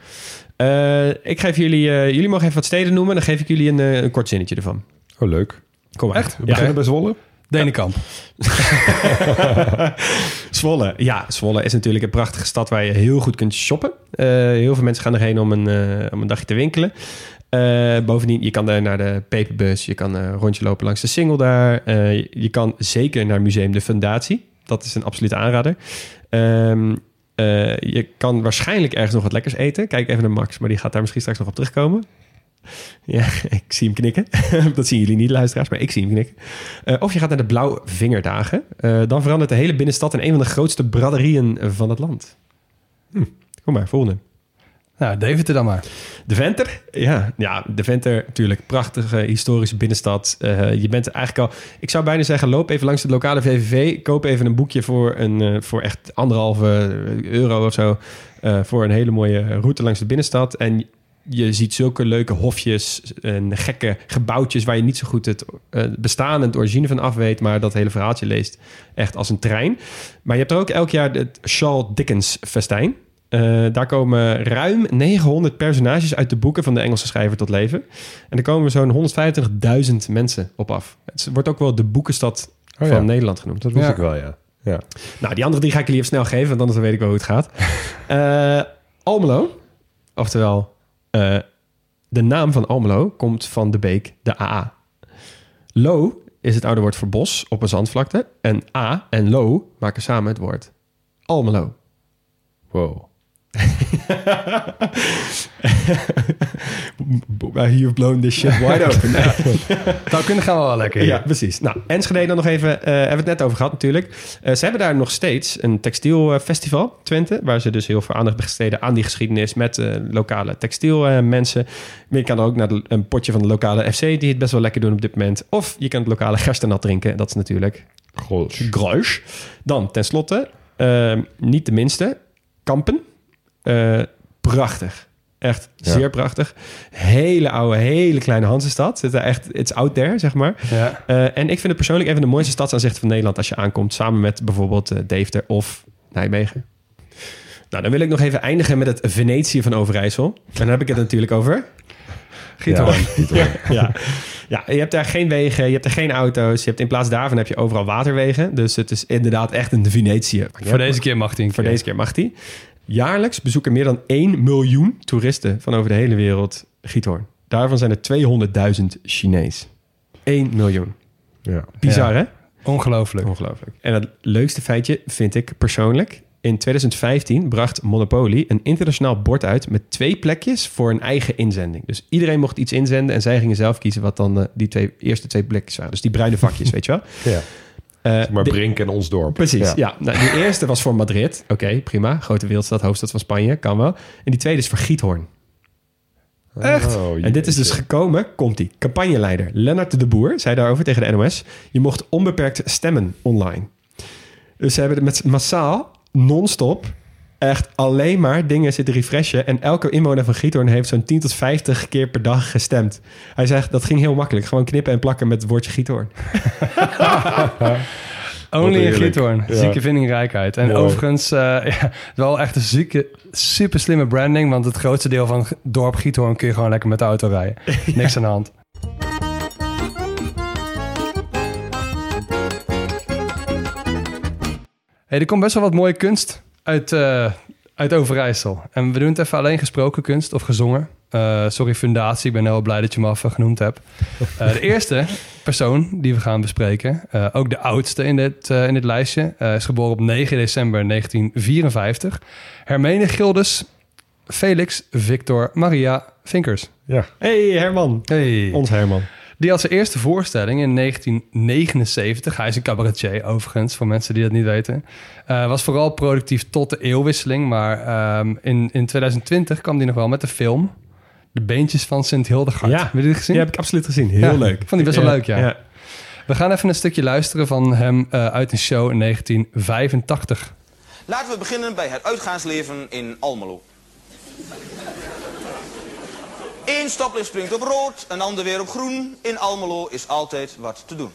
Eh, ik geef jullie... jullie mogen even wat steden noemen. Dan geef ik jullie een, een kort zinnetje ervan. Oh, leuk. Kom maar. Echt? We beginnen bij Zwolle. Denenkamp. Zwolle. Ja, Zwolle is natuurlijk een prachtige stad waar je heel goed kunt shoppen. Eh, heel veel mensen gaan erheen om een, eh, om een dagje te winkelen. Eh, bovendien, je kan daar naar de Peperbus. Je kan een rondje lopen langs de Singel daar. Je, kan zeker naar Museum de Fundatie. Dat is een absolute aanrader. Ehm, eh, je kan waarschijnlijk ergens nog wat lekkers eten. Kijk even naar Max, maar die gaat daar misschien straks nog op terugkomen. Ja, ik zie hem knikken. dat zien jullie niet, luisteraars, maar ik zie hem knikken. Eh, of je gaat naar de Blauw Vingerdagen. Eh, dan verandert de hele binnenstad in een van de grootste braderieën van het land. Hm, kom maar, volgende. Nou, Deventer dan maar. De Venter, ja, ja, de Venter, natuurlijk prachtige historische binnenstad. Eh, je bent eigenlijk al, ik zou bijna zeggen, loop even langs de lokale VVV, koop even een boekje voor een voor echt anderhalve euro of zo, voor een hele mooie route langs de binnenstad. En je ziet zulke leuke hofjes en gekke gebouwtjes waar je niet zo goed het eh, bestaan en het origine van af weet, maar dat hele verhaaltje leest echt als een trein. Maar je hebt er ook elk jaar het Charles Dickens festijn. Eh, daar komen ruim 900 personages uit de boeken van de Engelse schrijver tot leven. En er komen zo'n 125.000 mensen op af. Het wordt ook wel de boekenstad Oh van ja. Nederland genoemd. Dat wist Ja. ik wel, ja. ja. Nou, die andere drie ga ik jullie even snel geven, want anders weet ik wel hoe het gaat. Eh, Almelo, oftewel eh, de naam van Almelo komt van de beek de AA. Lo is het oude woord voor bos op een zandvlakte. En A en Lo maken samen het woord Almelo. Wow. You've blown this shit wide open. Nou, kunnen gaan we wel lekker. Ja, precies. Nou, Enschede dan nog even, eh hebben we het net over gehad natuurlijk. Eh, ze hebben daar nog steeds een textielfestival, Twente, waar ze dus heel veel aandacht besteden aan die geschiedenis met eh, lokale textielmensen. maar je kan ook naar de- een potje van de lokale FC, die het best wel lekker doen op dit moment. Of je kan het lokale gerstenat drinken, dat is natuurlijk. Gruis. Dan tenslotte, niet de minste, Kampen. Eh, prachtig. Echt Ja. zeer prachtig. Hele oude, hele kleine Hansestad. Zit er echt, it's out there, zeg maar. Ja. Eh, en ik vind het persoonlijk een van de mooiste stadsaanzichten van Nederland als je aankomt, samen met bijvoorbeeld eh, Deventer of Nijmegen. Nou, dan wil ik nog even eindigen met het Venetië van Overijssel. En dan heb ik het natuurlijk over. Giethoorn. Ja. Ja. ja, je hebt daar geen wegen, je hebt er geen auto's. Je hebt in plaats daarvan heb je overal waterwegen. Dus het is inderdaad echt een Venetië. Voor deze keer mag hij Voor deze keer mag die. Jaarlijks bezoeken meer dan 1 miljoen toeristen van over de hele wereld Giethoorn. Daarvan zijn er 200.000 Chinees. 1 miljoen. Ja. Bizar, hè? Ongelooflijk. Ongelooflijk. En het leukste feitje vind ik persoonlijk. In 2015 bracht Monopoly een internationaal bord uit met twee plekjes voor een eigen inzending. Dus iedereen mocht iets inzenden en zij gingen zelf kiezen wat dan eh, die twee, eerste twee plekjes waren. Dus die bruine vakjes, weet je wel. ja. Eh, Maar de- Brink en ons dorp. Precies, ja. Ja. Nou, die eerste was voor Madrid. Oké, prima. Grote wereldstad, hoofdstad van Spanje, kan wel. En die tweede is voor Giethoorn. Echt? Oh, En dit is dus gekomen, komt die campagneleider Lennart de Boer zei daarover tegen de NOS: je mocht onbeperkt stemmen online. Dus ze hebben het met massaal, non-stop, echt alleen maar dingen zitten refreshen. En elke inwoner van Giethoorn heeft zo'n 10 tot 50 keer per dag gestemd. Hij zegt dat ging heel makkelijk, gewoon knippen en plakken met het woordje Giethoorn. Only in. Giethoorn. Ja. Zieke vindingrijkheid. En Mooi. overigens, eh, ja, wel echt een zieke, super slimme branding. Want het grootste deel van dorp Giethoorn kun je gewoon lekker met de auto rijden. Niks aan de hand. Hey, er komt best wel wat mooie kunst uit, eh, uit Overijssel. En we doen het even alleen gesproken kunst of gezongen. Eh, sorry, Fundatie. Ik ben heel blij dat je me af genoemd hebt. Eh, de eerste persoon die we gaan bespreken, eh, ook de oudste in dit, eh, in dit lijstje, eh, is geboren op 9 december 1954. Hermenegildes Felix Victor Maria Vinkers. Ja. hey Herman, Hey. ons Herman. Die had zijn eerste voorstelling in 1979. Hij is een cabaretier overigens, voor mensen die dat niet weten. Eh, was vooral productief tot de eeuwwisseling. Maar ehm, in, in 2020 kwam hij nog wel met de film... De Beentjes van Sint Hildegard. Ja. Heb je dit gezien? Die heb ik absoluut gezien, heel Ja, leuk. vond die best wel leuk, ja. We gaan even een stukje luisteren van hem eh, uit een show in 1985. Laten we beginnen bij het uitgaansleven in Almelo. Eén stoplicht springt op rood, een ander weer op groen. In Almelo is altijd wat te doen.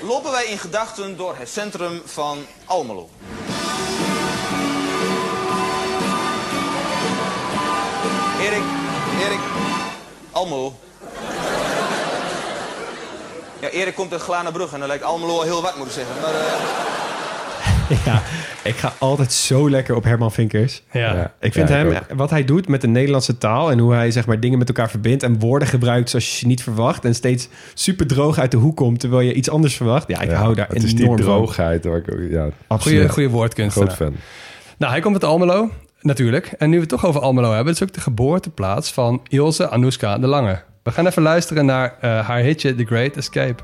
Lopen wij in gedachten door het centrum van Almelo. Erik, Erik, Almelo. Ja, Erik komt uit Glanenbrug en dan lijkt Almelo al heel wat, moet ik zeggen. Maar eh, Ja, ik ga altijd zo lekker op Herman Vinkers. Ja. Ik vind Ja, ik hem, wat hij doet met de Nederlandse taal en hoe hij zeg maar dingen met elkaar verbindt en woorden gebruikt zoals je niet verwacht en steeds super droog uit de hoek komt terwijl je iets anders verwacht. Ja, ik Ja, hou daar Het is die enorm van. droogheid waar ik ook... Ja, Absoluut. Goede woordkunstenaar. groot fan. Nou, hij komt uit Almelo, natuurlijk. En nu we het toch over Almelo hebben, het is ook de geboorteplaats van Ilse Anouska de Lange. We gaan even luisteren naar eh, haar hitje The Great Escape.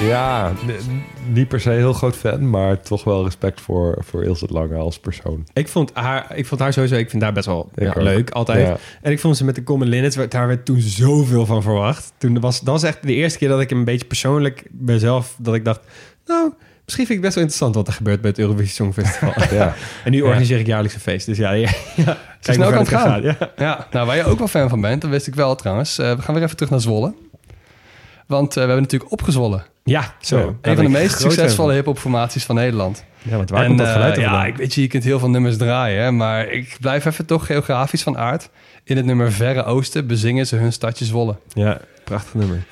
Ja, niet per se heel groot fan, maar toch wel respect voor, voor Ilse Lange als persoon. Ik vond, haar, ik vond haar sowieso, ik vind haar best wel ja, leuk, altijd. Ja. En ik vond ze met de Common Linnets, werd- daar werd toen zoveel van verwacht. Toen was, dat was echt de eerste keer dat ik een beetje persoonlijk mezelf, dat ik dacht, nou, misschien vind ik best wel interessant wat er gebeurt bij het Eurovisie Songfestival. Ja. en nu organiseer ik jaarlijks een feest, dus ja, ja, ja. Kijk snel hoe kan ver het gaat. Ja. Ja, nou, waar je ook wel fan van bent, dat wist ik wel trouwens. Eh, we gaan weer even terug naar Zwolle. Want eh, we hebben natuurlijk opgezwolle. Ja, zo. Ja. Een van de meest succesvolle hip-hop formaties van Nederland. Ja, want waar En, komt dat eh, geluid dan Ja, vandaan? ik weet je, je kunt heel veel nummers draaien, hè, maar ik blijf even toch geografisch van aard. In het nummer Verre Oosten bezingen ze hun stadje Zwolle. Ja, prachtig nummer.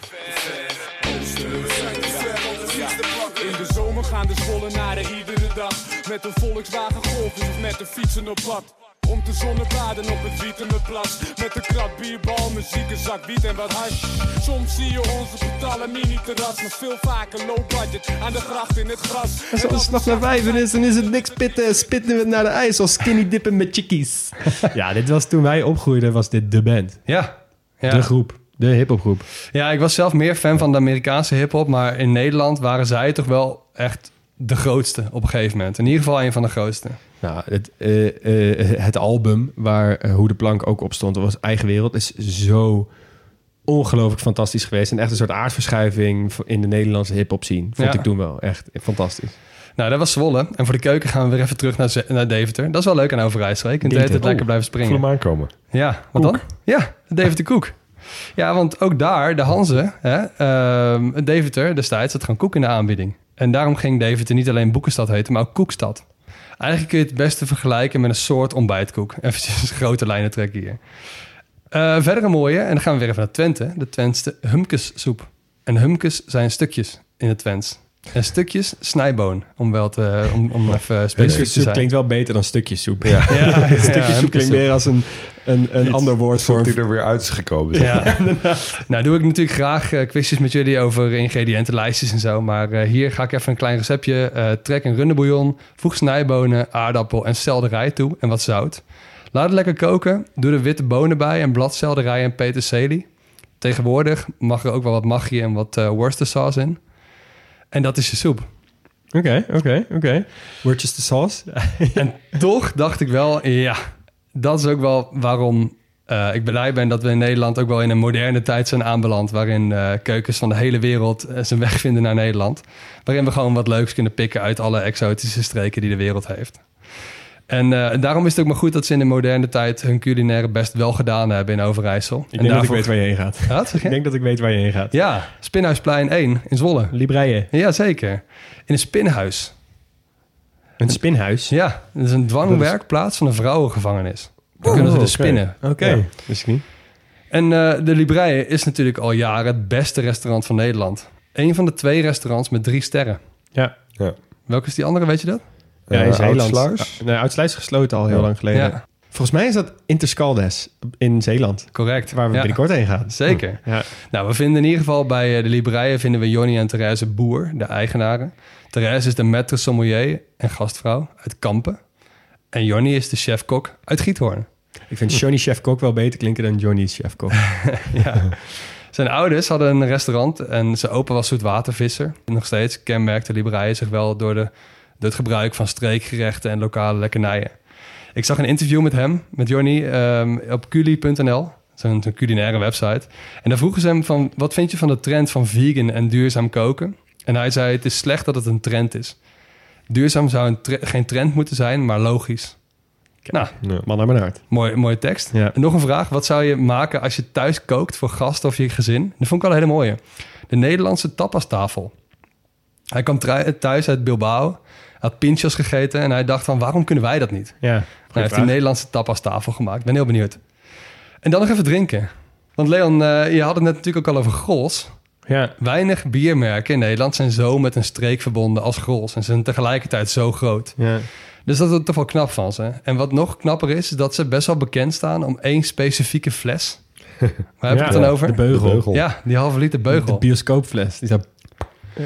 In de zomer gaan de Zwollenaren iedere dag Met een Volkswagen Golf of met de fietsen op pad om te zonnebaden op het Wietermerplas Met een krat bierbal, muziek, een zak wiet en wat hash Soms zie je onze brutale mini-terras Maar veel vaker low budget aan de gracht in het gras En als het nog naar vijf is, dan is het niks pitten. Spitten we naar de ijs of skinny dippen met chickies. ja, dit was toen wij opgroeiden, was dit de band. Ja, ja. De groep. De hiphopgroep. ja ik was zelf meer fan van de Amerikaanse hip-hop, maar in Nederland waren zij toch wel echt de grootste op een gegeven moment. In ieder geval een van de grootste. Nou, het, eh, eh, het album waar eh, Hoe de Plank ook op stond, was Eigen Wereld, is zo ongelooflijk fantastisch geweest. En echt een soort aardverschuiving in de Nederlandse hip-hop scene. Vond Ja. ik toen wel echt fantastisch. Nou, dat was Zwolle. En voor de keuken gaan we weer even terug naar, naar Deventer. Dat is wel leuk aan Overijssel. Je kunt de hele lekker blijven Ik voel springen. hem aankomen. Ja, wat dan? Ja, de Deventer Koek. Ja, want ook daar, de Hanze, hè, ehm, Deventer destijds, had gewoon koek in de aanbieding. En daarom ging Deventer niet alleen Boekenstad heten, maar ook Koekstad. Eigenlijk kun je het beste vergelijken met een soort ontbijtkoek. Even grote lijnen trekken hier. Eh, verder een mooie, en dan gaan we weer even naar Twente. De Twentse humkessoep. En humkes zijn stukjes in het Twents. En stukjes snijboon, om wel te, om, om even specifiek te Stukjes soep zijn. klinkt wel beter dan stukjes soep. Ja, Ja, stukjes soep klinkt meer als een, een, een ander woord voor... Hij er weer uit is gekomen. Ja. nou doe ik natuurlijk graag eh, quizjes met jullie over ingrediëntenlijstjes en zo. Maar eh, hier ga ik even een klein receptje. eh trek een rundebouillon, voeg snijbonen, aardappel en selderij toe en wat zout. Laat het lekker koken. Doe er witte bonen bij en bladselderij en peterselie. Tegenwoordig mag er ook wel wat maggi en wat uh, Worcestersaus in. En dat is je soep. Oké, oké, oké. Worcester sauce. En toch dacht ik wel, ja, dat is ook wel waarom uh, ik blij ben dat we in Nederland ook wel in een moderne tijd zijn aanbeland. Waarin uh, keukens van de hele wereld uh, zijn weg vinden naar Nederland. Waarin we gewoon wat leuks kunnen pikken uit alle exotische streken die de wereld heeft. En uh, daarom is het ook maar goed dat ze in de moderne tijd hun culinaire best wel gedaan hebben in Overijssel. Ik en denk daarvoor... dat ik weet waar je heen gaat. Wat, ik denk dat ik weet waar je heen gaat. Ja, Spinhuisplein 1 in Zwolle. Libreien. Ja, zeker. In een spinhuis. Een spinhuis? Ja, dat is een dwangwerkplaats van een vrouwengevangenis. Daar kunnen ze dus spinnen. Oké, okay. ja. wist ik niet. En uh, de Libreien is natuurlijk al jaren het beste restaurant van Nederland. Een van de twee restaurants met drie sterren. Ja. ja. Welke is die andere, weet je dat? Ja, in uh, Zeeland. Oudsluis? Nee, gesloten al heel ja. lang geleden. Ja. Volgens mij is dat Interscaldes in Zeeland. Correct. Waar we ja. binnenkort heen gaan. Zeker. Ja. Nou, we vinden in ieder geval bij de Libreien vinden we Jonny en Therese Boer, de eigenaren. Therese is de maître sommelier en gastvrouw uit Kampen. En Jonny is de chef-kok uit Giethoorn. Ik vind Johnny Chef-kok wel beter klinken dan Johnny Chef-kok. ja. Zijn ouders hadden een restaurant en zijn opa was zoetwatervisser. Nog steeds kenmerkte Libreien zich wel door, de, het gebruik van streekgerechten en lokale lekkernijen. Ik zag een interview met hem, met Johnny, um, op culi.nl. Zo'n zo culinaire website. En daar vroegen ze hem van, wat vind je van de trend van vegan en duurzaam koken? En hij zei, het is slecht dat het een trend is. Duurzaam zou een tre geen trend moeten zijn, maar logisch. Nou, ja. man naar mijn hart. Mooi, mooie tekst. Ja. En nog een vraag. Wat zou je maken als je thuis kookt voor gasten of je gezin? Dat vond ik wel een hele mooie. De Nederlandse tapastafel. Hij kwam thuis uit Bilbao had pinchos gegeten en hij dacht van waarom kunnen wij dat niet? Ja, Nou, hij heeft die Nederlandse tapas tafel gemaakt. Ben heel benieuwd. En dan nog even drinken. Want Leon, eh, je had het net natuurlijk ook al over Grols. Ja, Weinig biermerken in Nederland zijn zo met een streek verbonden als Grols. En ze zijn tegelijkertijd zo groot. ja. Dus dat is toch wel knap van ze. En wat nog knapper is, is dat ze best wel bekend staan om één specifieke fles. Waar heb Ja, het dan over? De beugel. De beugel. Ja, die halve liter De beugel. bioscoopfles. Die is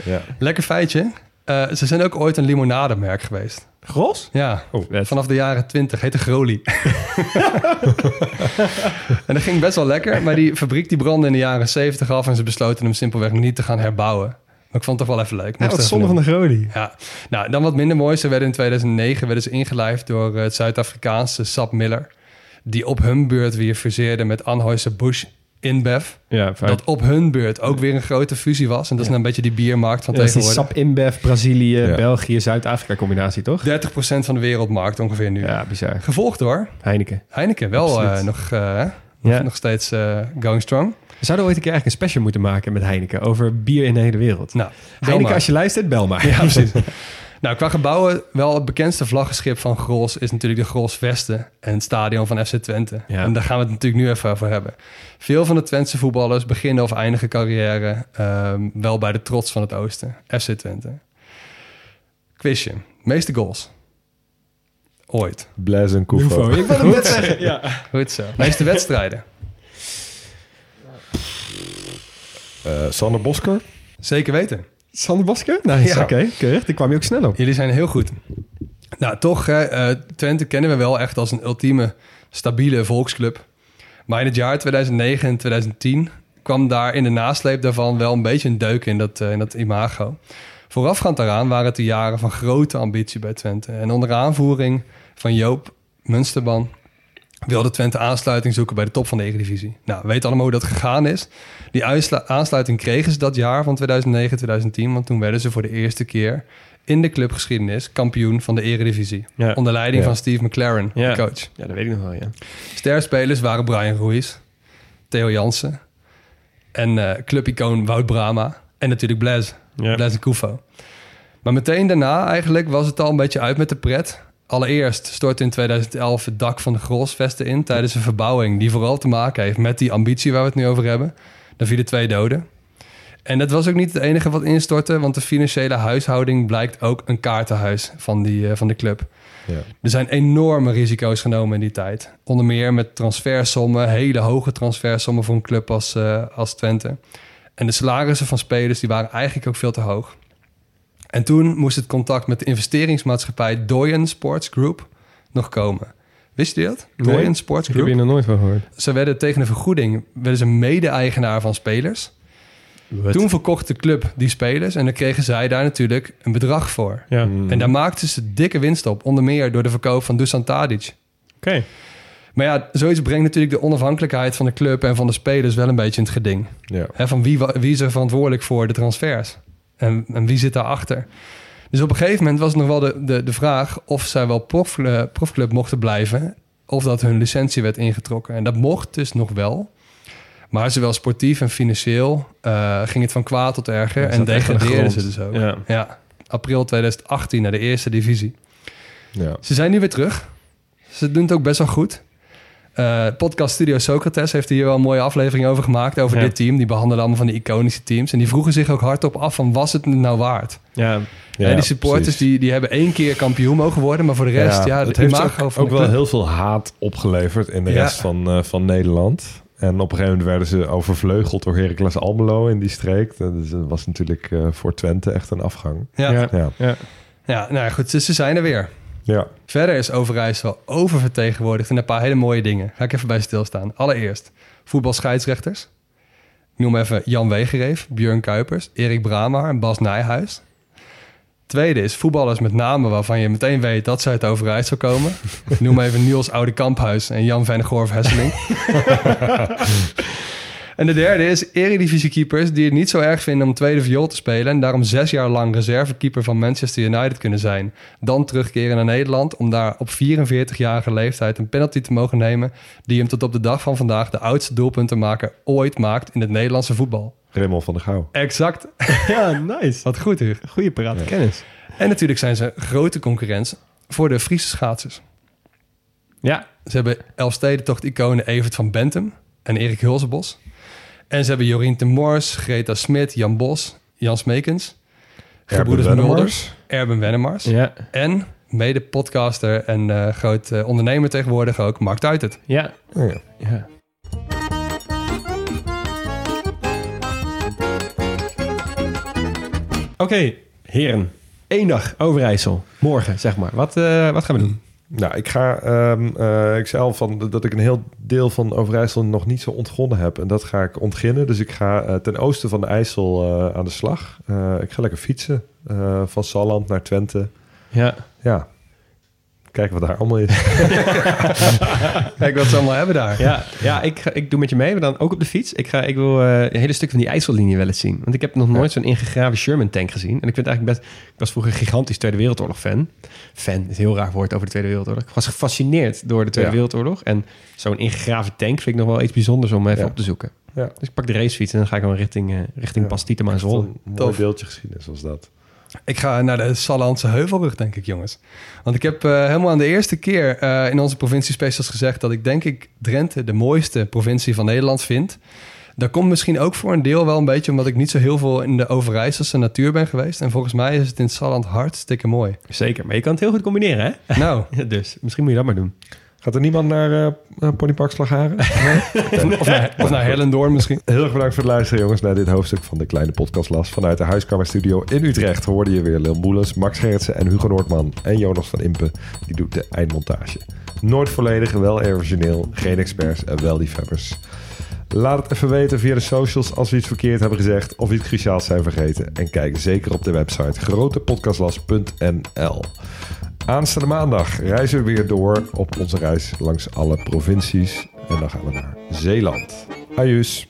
Ja. Lekker feitje. Eh, ze zijn ook ooit een limonademerk geweest. Gros? Ja, Oh, vanaf de jaren 20. Heette Grolie. en dat ging best wel lekker. Maar die fabriek die brandde in de jaren 70 af... en ze besloten hem simpelweg niet te gaan herbouwen. Maar ik vond het toch wel even leuk. Ja, wat zonde van de Grolie. Ja, nou, dan wat minder mooi. Ze werden in 2009 werden ze ingelijfd door eh, het Zuid-Afrikaanse Sap Miller... die op hun beurt weer fuseerde met Anheuser-Busch InBev... Ja, fijn. dat op hun beurt ook weer een grote fusie was. En dat is nou een beetje die biermarkt van Ja, dat is die tegenwoordig. Sap InBev, Brazilië, Ja. België, Zuid-Afrika combinatie, toch? 30% van de wereldmarkt ongeveer nu. Ja, bizar. Gevolgd door Heineken. Heineken. Wel eh, nog, eh, nog, Ja. nog steeds eh, going strong. We zouden ooit een keer eigenlijk een special moeten maken met Heineken over bier in de hele wereld. Nou, Heineken, maar. als je luistert, bel maar. Ja, precies. nou, qua gebouwen, wel het bekendste vlaggenschip van Grols is natuurlijk de Grols Vesten en het stadion van FC Twente. Ja. En daar gaan we het natuurlijk nu even over hebben. Veel van de Twentse voetballers beginnen of eindigen carrière ehm, wel bij de trots van het oosten, FC Twente. Quizje. Meeste goals? Ooit. Blaise en. Koufo. Ik wilde hem net zeggen. Ja. Goed zo. Meeste wedstrijden? Eh, Sander Bosker. Zeker weten. Sander Bosker? Nice, Ja. oké. Keurig. Daar kwam je ook snel op. Jullie zijn heel goed. Nou, toch, hè, eh, Twente kennen we wel echt als een ultieme stabiele volksclub. Maar in het jaar 2009 en 2010 kwam daar in de nasleep daarvan wel een beetje een deuk in dat, eh, in dat imago. Voorafgaand daaraan waren het de jaren van grote ambitie bij Twente. En onder aanvoering van Joop Munsterman wilde Twente aansluiting zoeken bij de top van de Eredivisie. Nou, we weten allemaal hoe dat gegaan is. Die aansluiting kregen ze dat jaar van 2009-2010, want toen werden ze voor de eerste keer in de clubgeschiedenis kampioen van de Eredivisie. Ja. Onder leiding Ja. van Steve McLaren, Ja. de coach. Ja, dat weet ik nog wel, ja. Sterspelers waren Brian Ruiz, Theo Jansen en eh clubicoon Wout Brama en natuurlijk Blaise, Ja. Blaise Koufo. Maar meteen daarna eigenlijk was het al een beetje uit met de pret. Allereerst stortte in 2011 het dak van de Grolsvesten in tijdens een verbouwing die vooral te maken heeft met die ambitie waar we het nu over hebben. Daar vielen twee doden. En dat was ook niet het enige wat instortte, want de financiële huishouding blijkt ook een kaartenhuis van, die, eh, van de club. Ja. Er zijn enorme risico's genomen in die tijd. Onder meer met transfersommen, hele hoge transfersommen voor een club als, eh, als Twente. En de salarissen van spelers die waren eigenlijk ook veel te hoog. En toen moest het contact met de investeringsmaatschappij Doyen Sports Group nog komen. Wist je dat? Nee, Doyen Sports Ik heb Group. hier nog nooit van gehoord. Ze werden tegen een vergoeding werden ze mede-eigenaar van spelers. Toen verkocht de club die spelers en dan kregen zij daar natuurlijk een bedrag voor. Ja, Mm. En daar maakten ze dikke winst op. Onder meer door de verkoop van Dusan Tadic. oké. Maar ja, zoiets brengt natuurlijk de onafhankelijkheid van de club en van de spelers wel een beetje in het geding. Ja. Van wie, wie is er verantwoordelijk voor de transfers? En, en wie zit daarachter? Dus op een gegeven moment was het nog wel de, de, de vraag of zij wel prof, profclub mochten blijven. Of dat hun licentie werd ingetrokken. En dat mocht dus nog wel. Maar zowel sportief en financieel eh, ging het van kwaad tot erger. En degradeerden ze dus ook. Ja. Ja, april 2018 naar de eerste divisie. Ja. Ze zijn nu weer terug. Ze doen het ook best wel goed. Eh, podcast Studio Socrates heeft hier wel een mooie aflevering over gemaakt. Over Ja. dit team. Die behandelen allemaal van die iconische teams. En die vroegen zich ook hardop af van was het nou waard? Ja, Ja, Hè, die supporters precies. die, die hebben één keer kampioen mogen worden. Maar voor de rest, ja, het het heeft ook, van ook de wel club. heel veel haat opgeleverd in de Ja. rest van, eh, van Nederland. En op een gegeven moment werden ze overvleugeld door Heracles Almelo in die streek. Dat was natuurlijk eh, voor Twente echt een afgang. Ja, ja. ja. Ja, ja. nou ja, goed. Ze zijn er weer. Ja. Verder is Overijssel oververtegenwoordigd in een paar hele mooie dingen. Ga ik even bij stilstaan. Allereerst voetbalscheidsrechters. Ik noem even Jan Wegereef, Björn Kuipers, Erik Brama en Bas Nijhuis. Tweede is voetballers met namen waarvan je meteen weet dat ze uit Overijssel komen. Ik noem even Niels Oude Kamphuis en Jan van Gorf Hesseling. en de derde is eredivisiekeepers die het niet zo erg vinden om tweede viool te spelen... en daarom zes jaar lang reservekeeper van Manchester United kunnen zijn. Dan terugkeren naar Nederland om daar op 44-jarige leeftijd een penalty te mogen nemen... die hem tot op de dag van vandaag de oudste doelpuntenmaker ooit maakt in het Nederlandse voetbal. Raymond van der Gouw. Exact. ja nice. Wat goed, Hugo. Goeie parate kennis. En natuurlijk zijn ze een grote concurrent voor de Friese schaatsers. Ja, Ze hebben Elfstedentocht-iconen Evert van Bentum en Erik Hulsebos. En ze hebben Jorien de Mors, Greta Smit, Jan Bos, Jan Smekens, Gebroeders. Mulders, Erben Wennemars. ja, En mede-podcaster en eh, groot eh, ondernemer tegenwoordig ook, Mark Tuitert. ja. Oh ja. ja. Oké, heren. Eén dag Overijssel. Morgen, zeg maar. Wat, eh, wat gaan we doen? Nou, ik ga. eh, ik zei al van dat ik een heel deel van Overijssel nog niet zo ontgonnen heb. En dat ga ik ontginnen. Dus ik ga eh, ten oosten van de IJssel eh, aan de slag. Ik ga lekker fietsen. van Salland naar Twente. Ja. Ja. Kijken wat daar allemaal is. Kijk wat ze allemaal hebben daar. Ja, ja ik, ga- ik doe met je mee, maar dan ook op de fiets. Ik, ga, ik wil eh, een hele stuk van die IJssellinie wel eens zien. Want ik heb nog nooit zo'n ingegraven Sherman tank gezien. En ik vind het eigenlijk best... Ik was vroeger een gigantisch Tweede Wereldoorlog fan. Fan is een heel raar woord over de Tweede Wereldoorlog. Ik was gefascineerd door de Tweede Ja. Wereldoorlog. En zo'n ingegraven tank vind ik nog wel iets bijzonders om even Ja. op te zoeken. Ja. Dus ik pak de racefiets en dan ga ik gewoon richting, eh richting en Echt Zwolle. Een mooi Tof. deeltje geschiedenis als dat. Ik ga naar de Sallandse Heuvelrug, denk ik, jongens. Want ik heb eh, helemaal aan de eerste keer eh, in onze provincie specials gezegd... dat ik denk ik Drenthe de mooiste provincie van Nederland vind. Dat komt misschien ook voor een deel wel een beetje... omdat ik niet zo heel veel in de Overijsselse natuur ben geweest. En volgens mij is het in Salland hartstikke mooi. Zeker, maar je kan het heel goed combineren, hè? Nou, dus misschien moet je dat maar doen. Gaat er niemand naar eh eh, Ponypark Slagharen? of naar, of naar Hellendoorn misschien. Heel erg bedankt voor het luisteren, jongens, naar dit hoofdstuk van de kleine podcastlas. Vanuit de Huiskamerstudio in Utrecht hoorde je weer Lil Moelens, Max Gerritsen en Hugo Noordman. En Jonas van Impe, die doet de eindmontage. Nooit volledig, wel origineel, geen experts en wel liefhebbers. Laat het even weten via de socials als we iets verkeerd hebben gezegd of iets cruciaals zijn vergeten. En kijk zeker op de website grotepodcastlas.nl. Aanstaande maandag reizen we weer door op onze reis langs alle provincies. En dan gaan we naar Zeeland. Ajus.